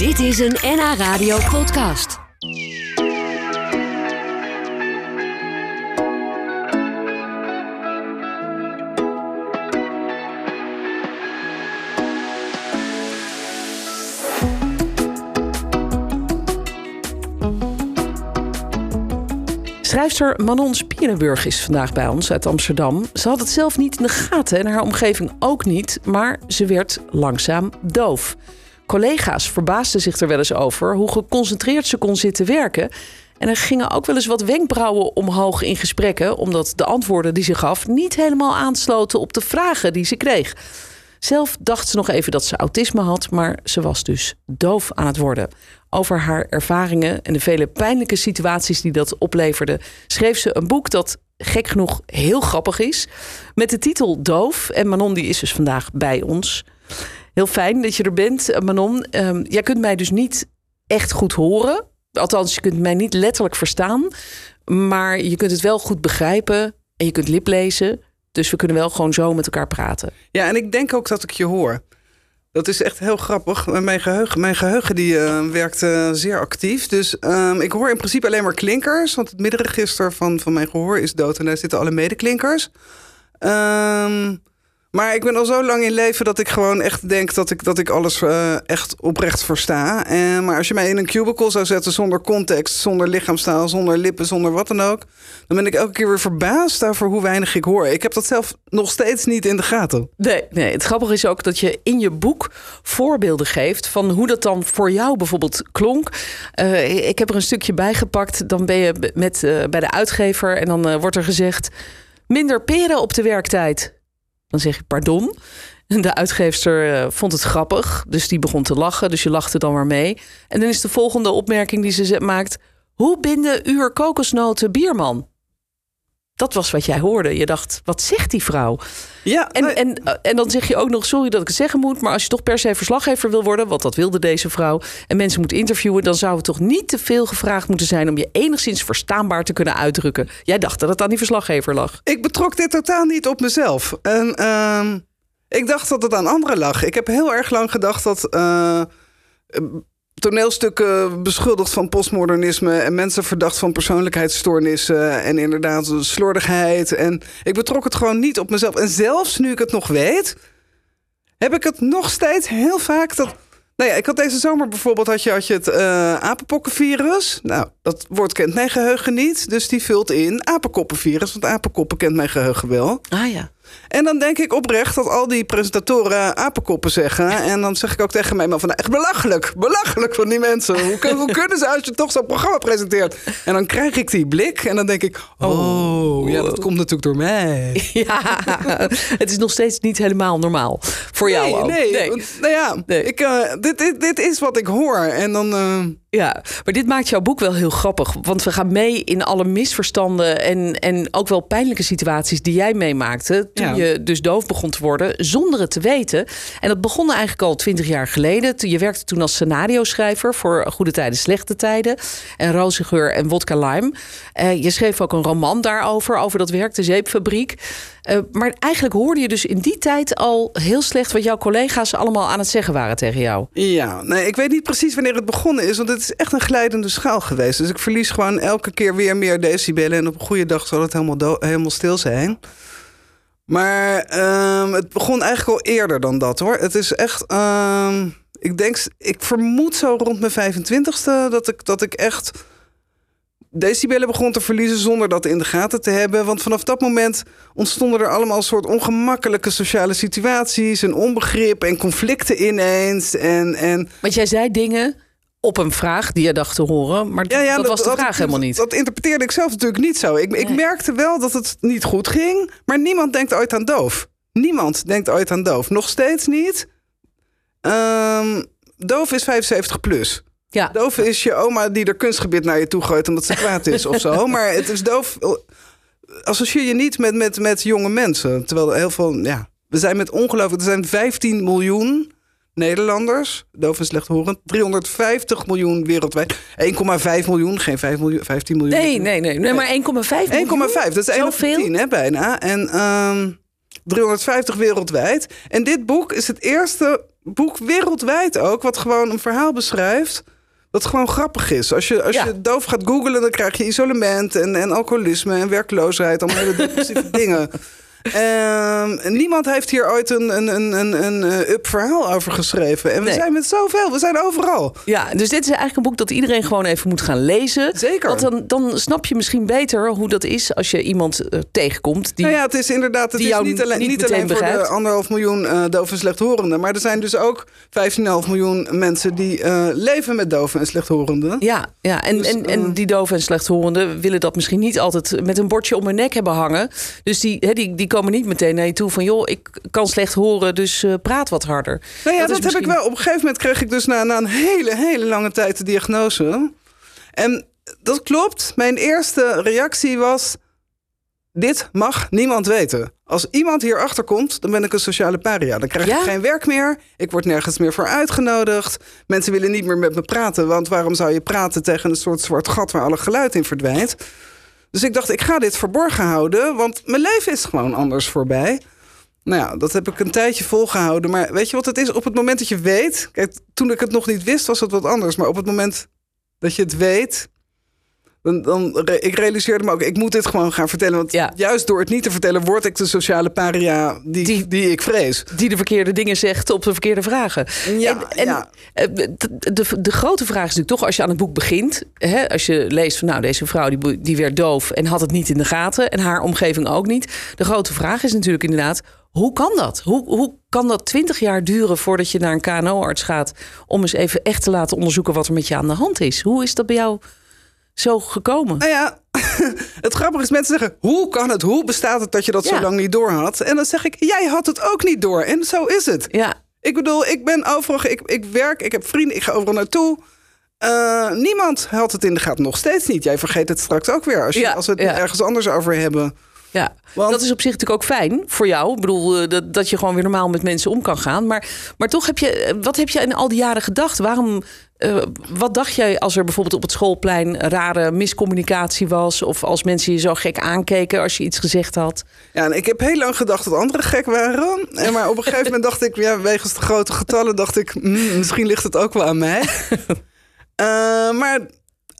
Dit is een NH Radio podcast. Schrijfster Manon Spierenburg is vandaag bij ons uit Amsterdam. Ze had het zelf niet in de gaten en haar omgeving ook niet, maar ze werd langzaam doof. Collega's verbaasden zich er wel eens over hoe geconcentreerd ze kon zitten werken. En er gingen ook wel eens wat wenkbrauwen omhoog in gesprekken, omdat de antwoorden die ze gaf niet helemaal aansloten op de vragen die ze kreeg. Zelf dacht ze nog even dat ze autisme had, maar ze was dus doof aan het worden. Over haar ervaringen en de vele pijnlijke situaties die dat opleverde, schreef ze een boek dat gek genoeg heel grappig is. Met de titel Doof. En Manon die is dus vandaag bij ons. Heel fijn dat je er bent, Manon. Um, jij kunt mij dus niet echt goed horen. Althans, je kunt mij niet letterlijk verstaan. Maar je kunt het wel goed begrijpen. En je kunt liplezen. Dus we kunnen wel gewoon zo met elkaar praten. Ja, en ik denk ook dat ik je hoor. Dat is echt heel grappig. Mijn geheugen, mijn geheugen die, uh, werkt uh, zeer actief. Dus um, ik hoor in principe alleen maar klinkers. Want het middenregister van, van mijn gehoor is dood. En daar zitten alle medeklinkers. Um, maar ik ben al zo lang in leven dat ik gewoon echt denk dat ik, dat ik alles uh, echt oprecht versta. En, maar als je mij in een cubicle zou zetten zonder context, zonder lichaamstaal, zonder lippen, zonder wat dan ook. Dan ben ik elke keer weer verbaasd over hoe weinig ik hoor. Ik heb dat zelf nog steeds niet in de gaten. Nee, nee het grappige is ook dat je in je boek voorbeelden geeft van hoe dat dan voor jou bijvoorbeeld klonk. Uh, ik heb er een stukje bijgepakt. Dan ben je met, bij de uitgever en dan wordt er gezegd: minder peren op de werktijd. Dan zeg je pardon. En de uitgeefster uh, vond het grappig, dus die begon te lachen. Dus je lachte dan maar mee. En dan is de volgende opmerking die ze maakt... Hoe binden uur kokosnoten bierman? Dat was wat jij hoorde. Je dacht, wat zegt die vrouw? Ja, en, en, en dan zeg je ook nog, sorry dat ik het zeggen moet... maar als je toch per se verslaggever wil worden... want dat wilde deze vrouw... en mensen moet interviewen... dan zou het toch niet te veel gevraagd moeten zijn... om je enigszins verstaanbaar te kunnen uitdrukken. Jij dacht dat het aan die verslaggever lag. Ik betrok dit totaal niet op mezelf. En uh, ik dacht dat het aan anderen lag. Ik heb heel erg lang gedacht dat... Uh, toneelstukken beschuldigd van postmodernisme en mensen verdacht van persoonlijkheidsstoornissen en inderdaad slordigheid. En ik betrok het gewoon niet op mezelf. En zelfs nu ik het nog weet, heb ik het nog steeds heel vaak dat. Nou ja, ik had deze zomer bijvoorbeeld had je, had je het uh. Nou, dat woord kent mijn geheugen niet. Dus die vult in apenkoppenvirus. Want apenkoppen kent mijn geheugen wel. Ah ja. En dan denk ik oprecht dat al die presentatoren apenkoppen zeggen. En dan zeg ik ook tegen mij maar van echt belachelijk. Belachelijk van die mensen. Hoe, hoe kunnen ze als je toch zo'n programma presenteert? En dan krijg ik die blik en dan denk ik... Oh, ja, dat komt natuurlijk door mij. Ja, het is nog steeds niet helemaal normaal. Voor nee, jou ook. Nee, nee. Nou ja, nee. Ik, uh, dit, dit, dit, is wat ik hoor. En dan... Uh... Ja, maar dit maakt jouw boek wel heel grappig. Want we gaan mee in alle misverstanden en, en ook wel pijnlijke situaties die jij meemaakte. Toen ja. je dus doof begon te worden, zonder het te weten. En dat begon eigenlijk al twintig jaar geleden. Je werkte toen als scenario-schrijver voor Goede Tijden, Slechte Tijden. En Rozengeur en Wodka Lime. Uh, je schreef ook een roman daarover, over dat werk, de zeepfabriek. Uh, maar eigenlijk hoorde je dus in die tijd al heel slecht wat jouw collega's allemaal aan het zeggen waren tegen jou. Ja, nee, ik weet niet precies wanneer het begonnen is, want het is echt een glijdende schaal geweest. Dus ik verlies gewoon elke keer weer meer decibellen en op een goede dag zal het helemaal, helemaal stil zijn. Maar um, het begon eigenlijk al eerder dan dat hoor. Het is echt. Um, ik denk, ik vermoed zo rond mijn 25ste dat ik, dat ik echt decibellen begon te verliezen zonder dat in de gaten te hebben. Want vanaf dat moment ontstonden er allemaal een soort ongemakkelijke sociale situaties en onbegrip en conflicten ineens. En, en... Want jij zei dingen op een vraag die je dacht te horen, maar ja, ja, dat, dat, was de vraag dat, helemaal niet. Dat interpreteerde ik zelf natuurlijk niet zo. Ik, nee. ik merkte wel dat het niet goed ging, maar niemand denkt ooit aan doof. Niemand denkt ooit aan doof. Nog steeds niet. Um, doof is 75 plus. Ja. Doof is je oma die er kunstgebied naar je toe gooit omdat ze kwaad is of zo. Maar het is doof. Associeer je niet met, met, met jonge mensen. Terwijl heel veel. Ja, we zijn met ongelooflijk. Er zijn 15 miljoen Nederlanders. Doof en slechthorend. 350 miljoen wereldwijd. 1,5 miljoen. Geen 5 miljoen, 15 miljoen. Nee, nee, nee. nee maar 1,5 miljoen. 1,5. Dat is 1 op 10 hè, bijna. En um, 350 wereldwijd. En dit boek is het eerste boek wereldwijd ook, wat gewoon een verhaal beschrijft. Wat gewoon grappig is. Als je, als Ja. je doof gaat googlen, dan krijg je isolement en, en alcoholisme en werkloosheid. Allemaal hele depressieve dingen. Ehm, niemand heeft hier ooit een, een, een, een, een eh, up verhaal over geschreven. En we Nee. zijn met zoveel, we zijn overal. Ja, dus dit is eigenlijk een boek dat iedereen gewoon even moet gaan lezen. Zeker. Want dan, dan snap je misschien beter hoe dat is als je iemand eh, tegenkomt. Die, nou ja, het is inderdaad, het is niet alleen, niet alleen voor de anderhalf miljoen eh doof en slechthorenden. Maar er zijn dus ook 15,5 miljoen mensen die leven met doven en slechthorenden. Ja, ja. En, Dus, en, en die doven en slechthorenden willen dat misschien niet altijd met een bordje om hun nek hebben hangen. Dus die, hè, die, die komen niet meteen naar je toe van joh, ik kan slecht horen, dus eh, praat wat harder. Nou ja, Dat heb ik wel. Op een gegeven moment kreeg ik dus na, na een hele, hele lange tijd de diagnose. En dat klopt. Mijn eerste reactie was... Dit mag niemand weten. Als iemand hierachter komt, dan ben ik een sociale paria. Dan krijg Ja? ik geen werk meer. Ik word nergens meer voor uitgenodigd. Mensen willen niet meer met me praten. Want waarom zou je praten tegen een soort zwart gat... waar alle geluid in verdwijnt? Dus ik dacht, ik ga dit verborgen houden. Want mijn leven is gewoon anders voorbij. Nou ja, dat heb ik een tijdje volgehouden. Maar weet je wat het is? Op het moment dat je weet... Kijk, toen ik het nog niet wist, was het wat anders. Maar op het moment dat je het weet... Dan, dan ik realiseerde me ook, ik moet dit gewoon gaan vertellen. Want Ja. juist door het niet te vertellen... word ik de sociale paria die, Die- die, ik vrees. Die de verkeerde dingen zegt op de verkeerde vragen. Ja, en, en ja. eh, de, de, de grote vraag is natuurlijk toch als je aan het boek begint. Hè, als je leest van nou deze vrouw die, die werd doof en had het niet in de gaten. En haar omgeving ook niet. De grote vraag is natuurlijk inderdaad, hoe kan dat? Hoe, hoe kan dat twintig jaar duren voordat je naar een KNO-arts gaat... om eens even echt te laten onderzoeken wat er met je aan de hand is? Hoe is dat bij jou zo gekomen? Nou ja, het grappige is mensen zeggen... hoe kan het, hoe bestaat het dat je dat Ja. zo lang niet door had? En dan zeg ik, jij had het ook niet door. En zo is het. Ja, Ik bedoel, ik ben overal, ik, ik werk, ik heb vrienden, ik ga overal naartoe. Eh, niemand had het in de gaten, nog steeds niet. Jij vergeet het straks ook weer als, je, Ja, als we het ja. ergens anders over hebben. Ja, Want- dat is op zich natuurlijk ook fijn voor jou. Ik bedoel, eh, dat, dat je gewoon weer normaal met mensen om kan gaan. Maar, maar toch heb je, eh, wat heb je in al die jaren gedacht? Waarom, eh, wat dacht jij als er bijvoorbeeld op het schoolplein rare miscommunicatie was? Of als mensen je zo gek aankeken als je iets gezegd had? Ja, en ik heb heel lang gedacht dat anderen gek waren. En maar op een gegeven moment dacht ik, ja, wegens de grote getallen, dacht ik, hmm, misschien ligt het ook wel aan mij. Eh, maar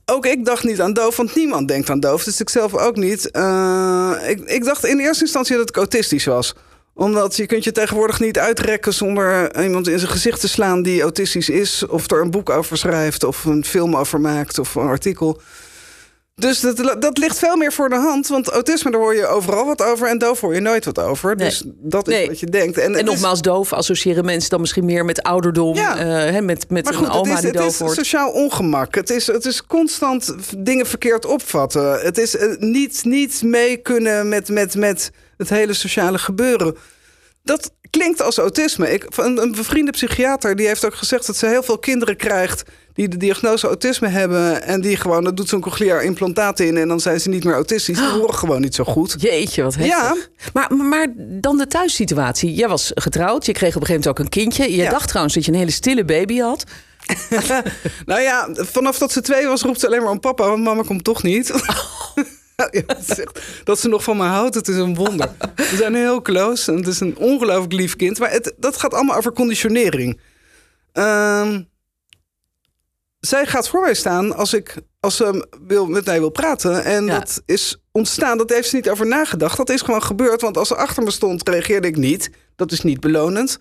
ook ik dacht niet aan doof, want niemand denkt aan doof. Dus ik zelf ook niet. Eh, ik, ik dacht in eerste instantie dat ik autistisch was omdat je kunt je tegenwoordig niet uitrekken zonder iemand in zijn gezicht te slaan die autistisch is. Of er een boek over schrijft, of een film over maakt, of een artikel. Dus dat, dat ligt veel meer voor de hand. Want autisme, daar hoor je overal wat over. En doof hoor je nooit wat over. Nee. Dus dat is Nee. wat je denkt. En, het En is- nogmaals, doof associëren mensen dan misschien meer met ouderdom. Ja. eh, met met maar een goed, het oma is, die het doof is wordt. sociaal ongemak. Het is, het is constant dingen verkeerd opvatten. Het is eh, niet, niet mee kunnen met, met, met het hele sociale gebeuren. Dat klinkt als autisme. Ik, een, een bevriende psychiater die heeft ook gezegd dat ze heel veel kinderen krijgt die de diagnose autisme hebben en die gewoon, dat doet zo'n cochleair implantaat in en dan zijn ze niet meer autistisch. Die horen gewoon niet zo goed. Jeetje, wat heftig. Ja. Maar, maar dan de thuissituatie. Jij was getrouwd, je kreeg op een gegeven moment ook een kindje. Je Ja. dacht trouwens dat je een hele stille baby had. Nou ja, vanaf dat ze twee was, roept ze alleen maar om papa, want mama komt toch niet. Dat, ze nog van me houdt, het is een wonder. We zijn heel close en het is een ongelooflijk lief kind. Maar het, dat gaat allemaal over conditionering. Ehm, zij gaat voor mij staan als, ik, als ze wil, met mij wil praten. En Ja. dat is ontstaan, dat heeft ze niet over nagedacht. Dat is gewoon gebeurd, want als ze achter me stond, reageerde ik niet. Dat is niet belonend.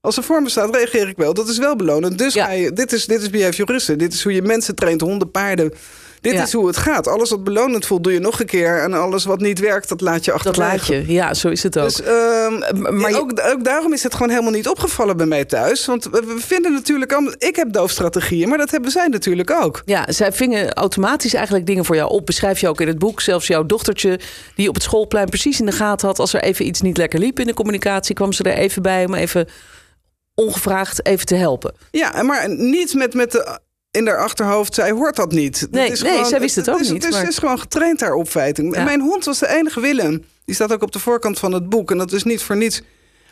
Als ze voor me staat, reageer ik wel. Dat is wel belonend. Dus Ja. ga je, dit, is, dit is behavioristen. Dit is hoe je mensen traint, honden, paarden. Dit Ja. is hoe het gaat. Alles wat belonend voelt, doe je nog een keer. En alles wat niet werkt, dat laat je Dat achterwege. laat je. Ja, zo is het ook. Dus, ehm, maar je- ook, ook daarom is het gewoon helemaal niet opgevallen bij mij thuis. Want we, we vinden natuurlijk allemaal... Ik heb doofstrategieën, maar dat hebben zij natuurlijk ook. Ja, zij vingen automatisch eigenlijk dingen voor jou op. Beschrijf je ook in het boek. Zelfs jouw dochtertje, die op het schoolplein precies in de gaten had. Als er even iets niet lekker liep in de communicatie, kwam ze er even bij om even ongevraagd even te helpen. Ja, maar niet met, met de... In haar achterhoofd, zij hoort dat niet. Dat Nee, is nee, zij wist het ook is, niet, is, maar- het is gewoon getraind, haar opfeiting. Ja. Mijn hond was de enige Willem. Die staat ook op de voorkant van het boek. En dat is niet voor niets.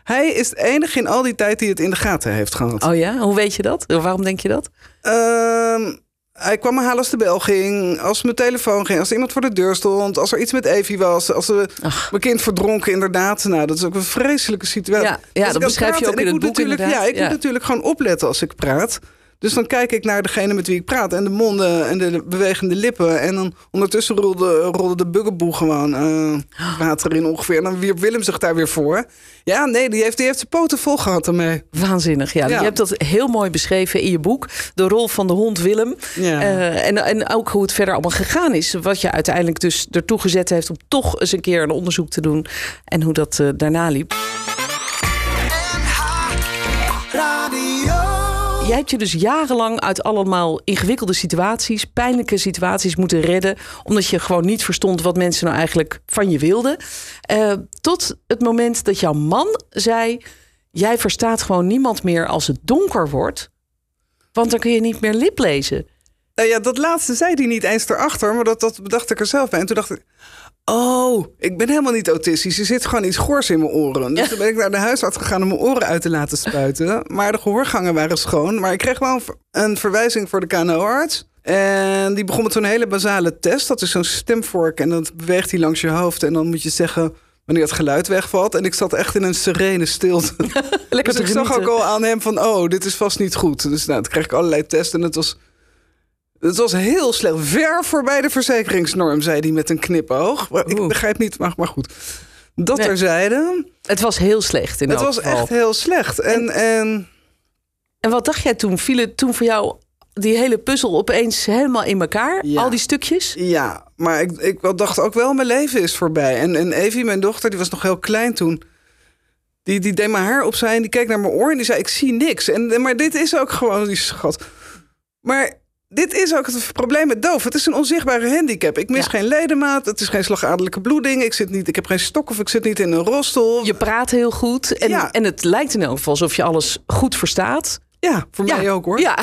Hij is de enige in al die tijd die het in de gaten heeft gehad. Oh ja, hoe weet je dat? Waarom denk je dat? Ehm, hij kwam me halen als de bel ging, als mijn telefoon ging, als er iemand voor de deur stond, als er iets met Evie was, als er mijn kind verdronken, inderdaad. Nou, dat is ook een vreselijke situatie. Ja, ja dat beschrijf je ook in het boek natuurlijk, inderdaad. Ja, ik Ja. moet natuurlijk gewoon opletten als ik praat. Dus dan kijk ik naar degene met wie ik praat en de monden en de bewegende lippen. En dan ondertussen rolde, rolde de buggenboe gewoon eh, water in ongeveer. En dan wierp Willem zich daar weer voor. Ja, nee, die heeft, die heeft zijn poten vol gehad ermee. Waanzinnig, ja. Ja. Je hebt dat heel mooi beschreven in je boek. De rol van de hond Willem. Ja. Eh, en, en ook hoe het verder allemaal gegaan is. Wat je uiteindelijk dus ertoe gezet heeft om toch eens een keer een onderzoek te doen. En hoe dat eh, daarna liep. Jij hebt je dus jarenlang uit allemaal ingewikkelde situaties, pijnlijke situaties moeten redden. Omdat je gewoon niet verstond wat mensen nou eigenlijk van je wilden. Eh, tot het moment dat jouw man zei: Jij verstaat gewoon niemand meer als het donker wordt. Want dan kun je niet meer lip lezen. Nou ja, dat laatste zei hij niet eens erachter, maar dat, dat bedacht ik er zelf bij. En toen dacht ik, oh, ik ben helemaal niet autistisch. Er zit gewoon iets goors in mijn oren. Dus toen ben ik naar de huisarts gegaan om mijn oren uit te laten spuiten. Maar de gehoorgangen waren schoon. Maar ik kreeg wel een, ver- een verwijzing voor de KNO-arts. En die begon met zo'n hele basale test. Dat is zo'n stemvork en dan beweegt hij langs je hoofd. En dan moet je zeggen wanneer het geluid wegvalt. En ik zat echt in een serene stilte. Lekker Dus ik zag ook al aan hem van, oh, dit is vast niet goed. Dus nou, toen kreeg ik allerlei testen en het was, het was heel slecht. Ver voorbij de verzekeringsnorm, zei hij met een knipoog. Maar Ik begrijp niet, maar, maar goed. Dat Nee. terzijde. Het was heel slecht in Het was geval. echt heel slecht. En, en En wat dacht jij toen? Viel het toen voor jou die hele puzzel opeens helemaal in elkaar? Ja. Al die stukjes? ja, maar ik, ik dacht ook wel, mijn leven is voorbij. En, en Evie, mijn dochter, die was nog heel klein toen. Die, die deed mijn haar opzij en die keek naar mijn oor en die zei, ik zie niks. En, maar dit is ook gewoon, die schat. Maar dit is ook het probleem met doof. Het is een onzichtbare handicap. Ik mis Ja. geen ledemaat, het is geen slagadelijke bloeding. Ik, zit niet, ik heb geen stok of ik zit niet in een rolstoel. Je praat heel goed. En, Ja. en het lijkt in elk geval alsof je alles goed verstaat. Ja, voor mij ook hoor. Ja.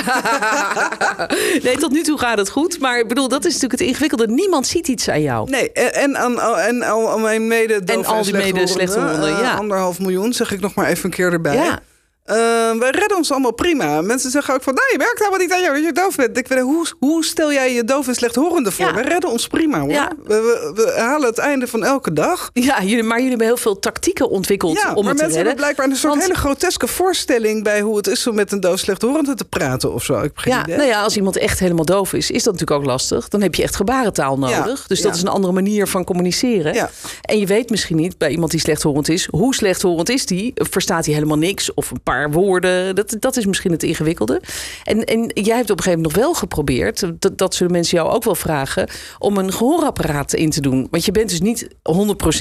nee, tot nu toe gaat het goed. Maar ik bedoel, dat is natuurlijk het ingewikkelde. Niemand ziet iets aan jou. Nee, en, en, aan, en al mijn mede En al die mede eh, ja. Anderhalf miljoen, zeg ik nog maar even een keer erbij. Ja. Eh, wij redden ons allemaal prima. Mensen zeggen ook van, nee, je merkt helemaal niet aan jou dat je doof bent. Ik weet, hoe, hoe stel jij je doof en slechthorende voor? Ja. Wij redden ons prima hoor. Ja. We, we, we halen het einde van elke dag. Ja, jullie, maar jullie hebben heel veel tactieken ontwikkeld Ja, om maar het te mensen redden. hebben blijkbaar een soort Want- hele groteske voorstelling bij hoe het is om met een doof slechthorende te praten of zo. Ik Ja, idee. nou ja, als iemand echt helemaal doof is, is dat natuurlijk ook lastig. Dan heb je echt gebarentaal nodig. dus dat is een andere manier van communiceren. En je weet misschien niet bij iemand die slechthorend is, hoe slechthorend is die? Verstaat hij helemaal niks of een paar woorden? Dat, dat is misschien het ingewikkelde. En, en jij hebt op een gegeven moment nog wel geprobeerd, dat, dat zullen mensen jou ook wel vragen, om een gehoorapparaat in te doen. Want je bent dus niet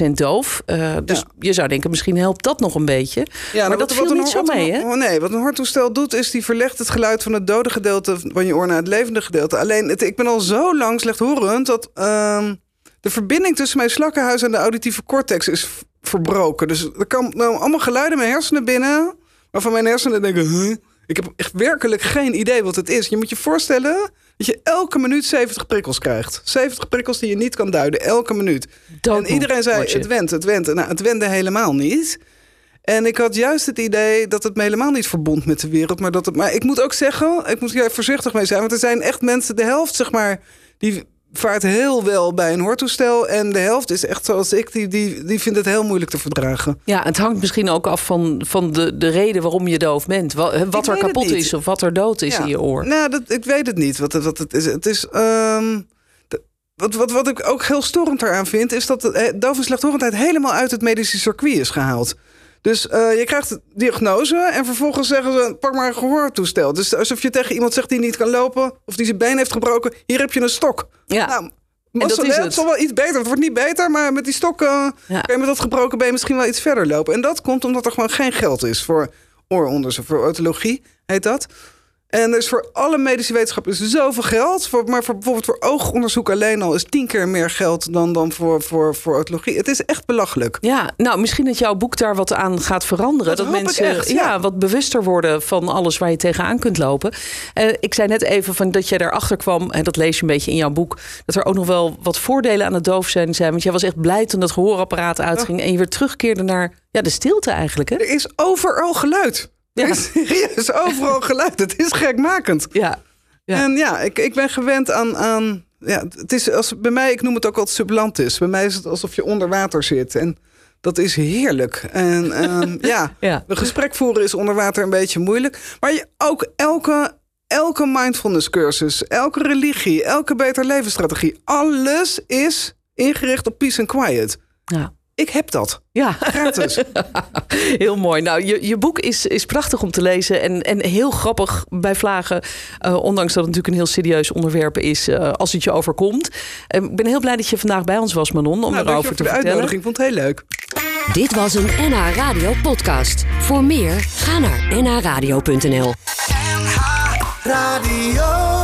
100% doof. Eh, dus Ja. je zou denken, misschien helpt dat nog een beetje. Ja, maar nou, dat wat- viel niet zo mee, hè? Nee, wat een hoortoestel doet, is die verlegt het geluid van het dode gedeelte van je oor naar het levende gedeelte. Alleen, het, ik ben al zo lang slechthorend dat ehm, de verbinding tussen mijn slakkenhuis en de auditieve cortex is verbroken. Dus er kan nou allemaal geluiden in mijn hersenen binnen, waarvan mijn hersenen denken, huh? ik heb echt werkelijk geen idee wat het is. Je moet je voorstellen dat je elke minuut 70 prikkels krijgt. 70 prikkels die je niet kan duiden, elke minuut. En iedereen zei, het went, het went. Nou, het wende helemaal niet. En ik had juist het idee dat het me helemaal niet verbond met de wereld. Maar, dat het, maar ik moet ook zeggen, ik moet hier voorzichtig mee zijn. Want er zijn echt mensen, de helft zeg maar, die vaart heel wel bij een hoortoestel. En de helft is echt zoals ik, die, die, die vindt het heel moeilijk te verdragen. Ja, het hangt misschien ook af van, van de, de reden waarom je doof bent. Wat, wat er kapot is of wat er dood is Ja. in je oor. Nou, dat, ik weet het niet wat, wat het is. Het is ehm, wat, wat, wat ik ook heel storend eraan vind, is dat de eh, doof en slechthorendheid helemaal uit het medische circuit is gehaald. Dus eh, je krijgt de diagnose en vervolgens zeggen ze: pak maar een gehoortoestel. Dus alsof je tegen iemand zegt die niet kan lopen of die zijn been heeft gebroken: hier heb je een stok. Ja. Nou, dat is het. zal wel iets beter. Het wordt niet beter, maar met die stok Ja. kan je met dat gebroken been misschien wel iets verder lopen. En dat komt omdat er gewoon geen geld is voor ooronderzoek, voor otologie heet dat. En er is voor alle medische wetenschappen is zoveel geld. Voor, maar voor, bijvoorbeeld voor oogonderzoek alleen al is tien keer meer geld dan, dan voor, voor, voor otologie. Het is echt belachelijk. Ja, nou misschien dat jouw boek daar wat aan gaat veranderen. Dat mensen echt, ja. ja. wat bewuster worden van alles waar je tegenaan kunt lopen. Eh, ik zei net even van dat jij daarachter kwam, en dat lees je een beetje in jouw boek, dat er ook nog wel wat voordelen aan het doof zijn. zijn want jij was echt blij toen dat gehoorapparaat uitging en je weer terugkeerde naar ja, de stilte eigenlijk. Hè? Er is overal geluid. Ja. is serieus overal geluid. Het is gekmakend. Ja, Ja. En ja, ik, ik ben gewend aan. aan ja, het is als, bij mij, ik noem het ook altijd sublantis. Bij mij is het alsof je onder water zit. En dat is heerlijk. En ehm, ja, Ja. een gesprek voeren is onder water een beetje moeilijk. Maar je, ook elke, elke mindfulness cursus, elke religie, elke beter levensstrategie, alles is ingericht op peace and quiet. Ja. Ik heb dat. Ja, Gratis. heel mooi. Nou, je, je boek is, is prachtig om te lezen en, en heel grappig bij vlagen. eh, ondanks dat het natuurlijk een heel serieus onderwerp is eh, als het je overkomt. Eh, ik ben heel blij dat je vandaag bij ons was, Manon, om nou, erover te voor de vertellen. uitnodiging. Ik vond het heel leuk. Dit was een NH Radio podcast. Voor meer, ga naar nhradio.nl. NH Radio.